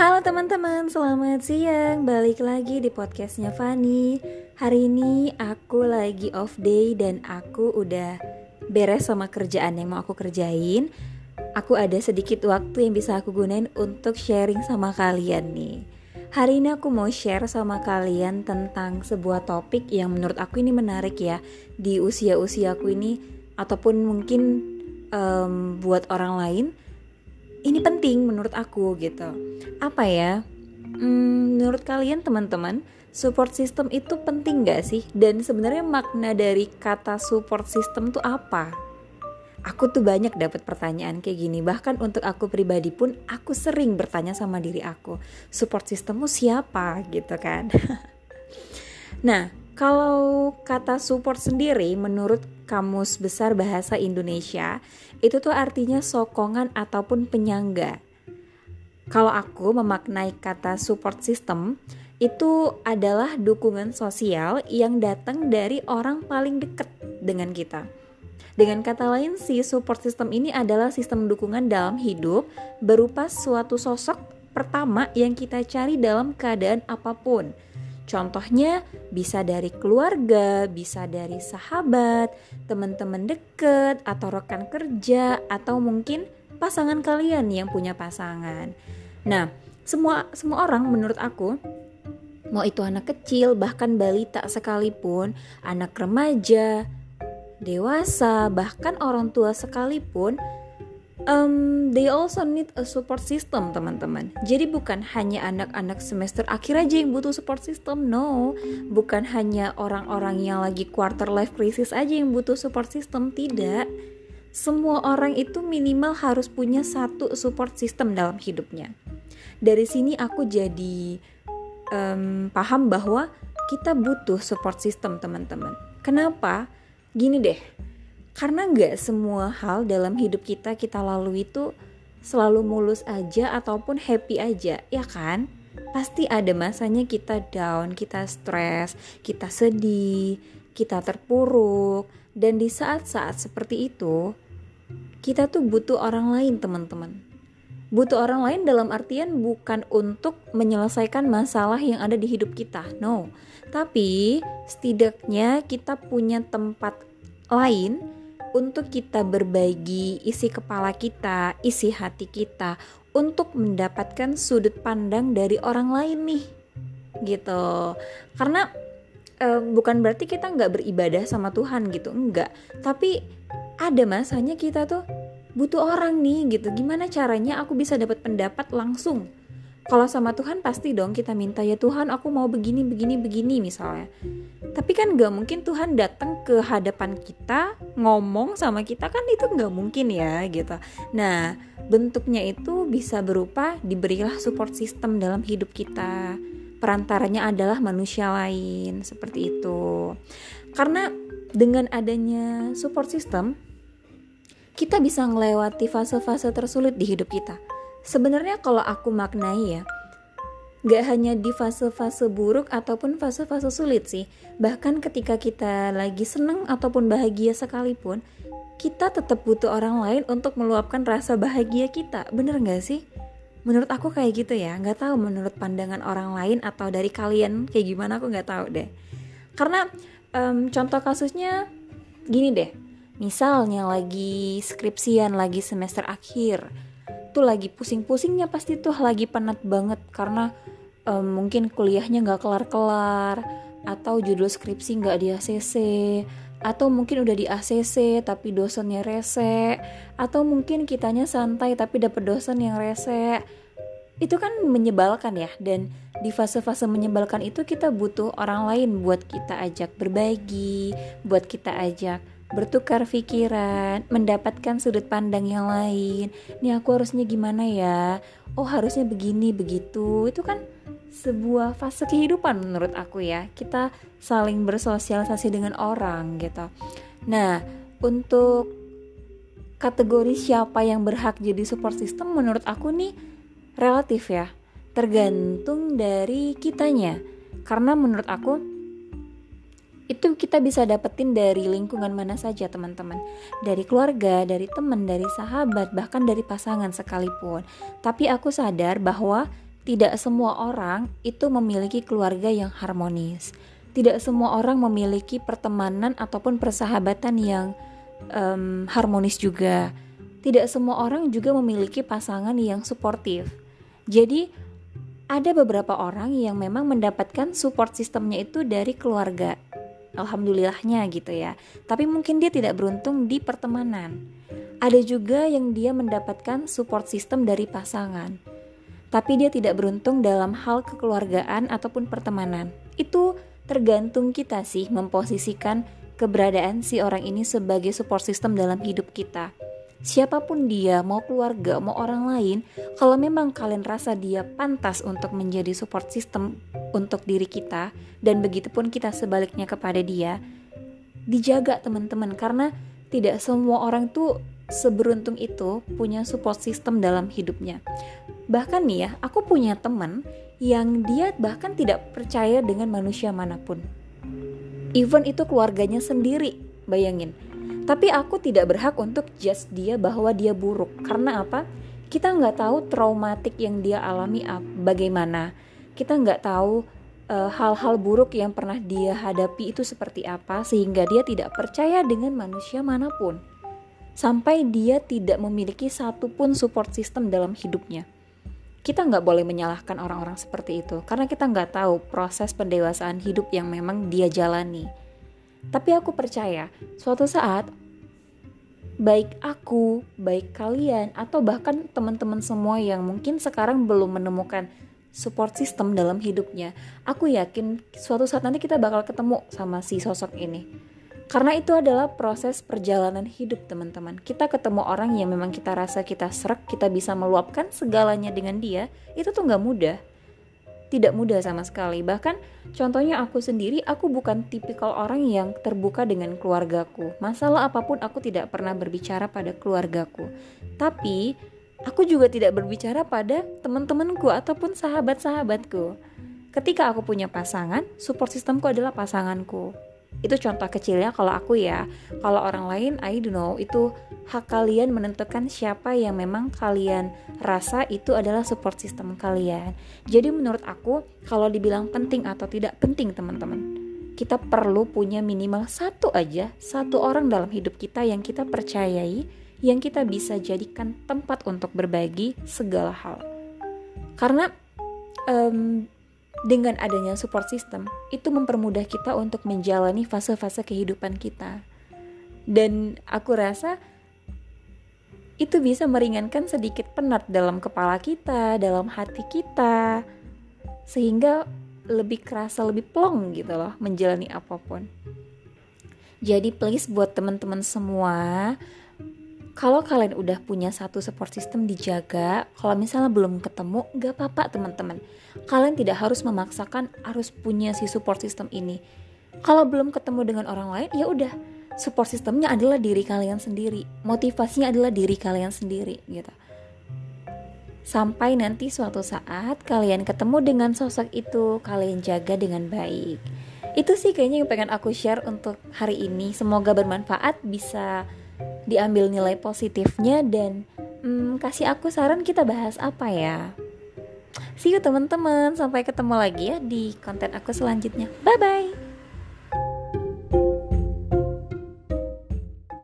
Halo teman-teman, selamat siang. Balik lagi di podcastnya Fanny Hari ini aku lagi off day dan aku udah beres sama kerjaan yang mau aku kerjain. Aku ada sedikit waktu yang bisa aku gunain untuk sharing sama kalian nih. Hari ini aku mau share sama kalian tentang sebuah topik yang menurut aku ini menarik ya. Di usia-usia aku ini Ataupun mungkin um, buat orang lain ini penting menurut aku gitu. Apa ya? Hmm, menurut kalian teman-teman, support system itu penting gak sih? Dan sebenarnya makna dari kata support system tuh apa? Aku tuh banyak dapat pertanyaan kayak gini. Bahkan untuk aku pribadi pun aku sering bertanya sama diri aku, support systemmu siapa gitu kan? nah, kalau kata support sendiri menurut Kamus Besar Bahasa Indonesia, itu tuh artinya sokongan ataupun penyangga. Kalau aku memaknai kata support system, itu adalah dukungan sosial yang datang dari orang paling dekat dengan kita. Dengan kata lain, si support system ini adalah sistem dukungan dalam hidup berupa suatu sosok pertama yang kita cari dalam keadaan apa pun Contohnya bisa dari keluarga, bisa dari sahabat, teman-teman deket, atau rekan kerja, atau mungkin pasangan kalian yang punya pasangan. Nah, semua semua orang menurut aku mau itu anak kecil, bahkan balita sekalipun, anak remaja, dewasa, bahkan orang tua sekalipun um, they also need a support system teman-teman. Jadi bukan hanya anak-anak semester akhir aja yang butuh support system no. Bukan hanya orang-orang yang lagi quarter life crisis aja yang butuh support system tidak. Semua orang itu minimal harus punya satu support system dalam hidupnya. Dari sini aku jadi um, paham bahwa kita butuh support system teman-teman. Kenapa? Gini deh karena nggak semua hal dalam hidup kita kita lalui itu selalu mulus aja ataupun happy aja, ya kan? Pasti ada masanya kita down, kita stres, kita sedih, kita terpuruk, dan di saat-saat seperti itu, kita tuh butuh orang lain, teman-teman. Butuh orang lain dalam artian bukan untuk menyelesaikan masalah yang ada di hidup kita, no. Tapi setidaknya kita punya tempat lain untuk kita berbagi isi kepala kita, isi hati kita untuk mendapatkan sudut pandang dari orang lain nih gitu. Karena eh, bukan berarti kita nggak beribadah sama Tuhan gitu enggak tapi ada masanya kita tuh butuh orang nih gitu. Gimana caranya aku bisa dapat pendapat langsung kalau sama Tuhan pasti dong kita minta ya Tuhan aku mau begini begini begini misalnya. Tapi kan gak mungkin Tuhan datang ke hadapan kita ngomong sama kita kan itu gak mungkin ya gitu. Nah bentuknya itu bisa berupa diberilah support system dalam hidup kita. Perantaranya adalah manusia lain seperti itu. Karena dengan adanya support system kita bisa melewati fase-fase tersulit di hidup kita Sebenarnya kalau aku maknai ya, gak hanya di fase-fase buruk ataupun fase-fase sulit sih. Bahkan ketika kita lagi seneng ataupun bahagia sekalipun, kita tetap butuh orang lain untuk meluapkan rasa bahagia kita. Bener gak sih? Menurut aku kayak gitu ya. Gak tahu menurut pandangan orang lain atau dari kalian kayak gimana aku gak tahu deh. Karena um, contoh kasusnya gini deh. Misalnya lagi skripsian, lagi semester akhir tuh lagi pusing-pusingnya pasti tuh lagi penat banget. Karena um, mungkin kuliahnya nggak kelar-kelar atau judul skripsi nggak di ACC atau mungkin udah di ACC tapi dosennya rese atau mungkin kitanya santai tapi dapet dosen yang rese. Itu kan menyebalkan ya dan di fase-fase menyebalkan itu kita butuh orang lain buat kita ajak berbagi buat kita ajak bertukar pikiran, mendapatkan sudut pandang yang lain. Nih aku harusnya gimana ya? Oh harusnya begini begitu. Itu kan sebuah fase kehidupan menurut aku ya. Kita saling bersosialisasi dengan orang gitu. Nah untuk kategori siapa yang berhak jadi support system menurut aku nih relatif ya. Tergantung dari kitanya. Karena menurut aku itu kita bisa dapetin dari lingkungan mana saja teman-teman dari keluarga dari teman dari sahabat bahkan dari pasangan sekalipun tapi aku sadar bahwa tidak semua orang itu memiliki keluarga yang harmonis. Tidak semua orang memiliki pertemanan ataupun persahabatan yang um, harmonis juga. Tidak semua orang juga memiliki pasangan yang suportif. Jadi, ada beberapa orang yang memang mendapatkan support sistemnya itu dari keluarga. Alhamdulillahnya gitu ya. Tapi mungkin dia tidak beruntung di pertemanan. Ada juga yang dia mendapatkan support system dari pasangan tapi dia tidak beruntung dalam hal kekeluargaan ataupun pertemanan. Itu tergantung kita sih memposisikan keberadaan si orang ini sebagai support system dalam hidup kita. Siapa pun dia, mau keluarga, mau orang lain, kalau memang kalian rasa dia pantas untuk menjadi support system untuk diri kita, dan begitupun kita sebaliknya kepada dia, dijaga teman-teman, karena tidak semua orang tuh seberuntung itu punya support system dalam hidupnya. Bahkan nih ya, aku punya teman yang dia bahkan tidak percaya dengan manusia mana pun. Even itu keluarganya sendiri, bayangin. Tapi aku tidak berhak untuk judge dia bahwa dia buruk. Karena apa? Kita nggak tahu traumatik yang dia alami bagaimana. Kita nggak tahu eh, hal-hal uh, buruk yang pernah dia hadapi itu seperti apa sehingga dia tidak percaya dengan manusia mana pun sampai dia tidak memiliki satupun support system dalam hidupnya. Kita nggak boleh menyalahkan orang-orang seperti itu karena kita nggak tahu proses pendewasaan hidup yang memang dia jalani. Tapi aku percaya suatu saat baik aku, baik kalian, atau bahkan teman-teman semua yang mungkin sekarang belum menemukan support system dalam hidupnya, aku yakin suatu saat nanti kita bakal ketemu sama si sosok ini karena itu adalah proses perjalanan hidup teman-teman. Kita ketemu orang yang memang kita rasa kita serak, kita bisa meluapkan segalanya dengan dia, itu tuh nggak mudah. Tidak mudah sama sekali. Bahkan contohnya aku sendiri, aku bukan tipikal orang yang terbuka dengan keluargaku. Masalah apa pun aku tidak pernah berbicara pada keluargaku. Tapi aku juga tidak berbicara pada teman-temanku ataupun sahabat-sahabatku. Ketika aku punya pasangan, support sistemku adalah pasanganku itu contoh kecilnya kalau aku ya. Kalau orang lain I don't know itu hak kalian menentukan siapa yang memang kalian rasa itu adalah support system kalian. Jadi menurut aku kalau dibilang penting atau tidak penting teman-teman kita perlu punya minimal satu aja satu orang dalam hidup kita yang kita percayai yang kita bisa jadikan tempat untuk berbagi segala hal. Karena um, dengan adanya support system itu mempermudah kita untuk menjalani fase-fase kehidupan kita. Dan aku rasa itu bisa meringankan sedikit penat dalam kepala kita, dalam hati kita, sehingga lebih kerasa lebih plong gitu loh menjalani apa pun. Jadi please buat teman-teman semua kalau kalian udah punya satu support system dijaga, kalau misalnya belum ketemu, gak apa-apa teman-teman. Kalian tidak harus memaksakan harus punya si support system ini. Kalau belum ketemu dengan orang lain, ya udah. Support systemnya adalah diri kalian sendiri. Motivasinya adalah diri kalian sendiri gitu. Sampai nanti suatu saat kalian ketemu dengan sosok itu, kalian jaga dengan baik. Itu sih kayaknya yang pengen aku share untuk hari ini. Semoga bermanfaat bisa diambil nilai positifnya dan hmm, kasih aku saran kita bahas apa ya. See you teman-teman, sampai ketemu lagi ya di konten aku selanjutnya. Bye bye.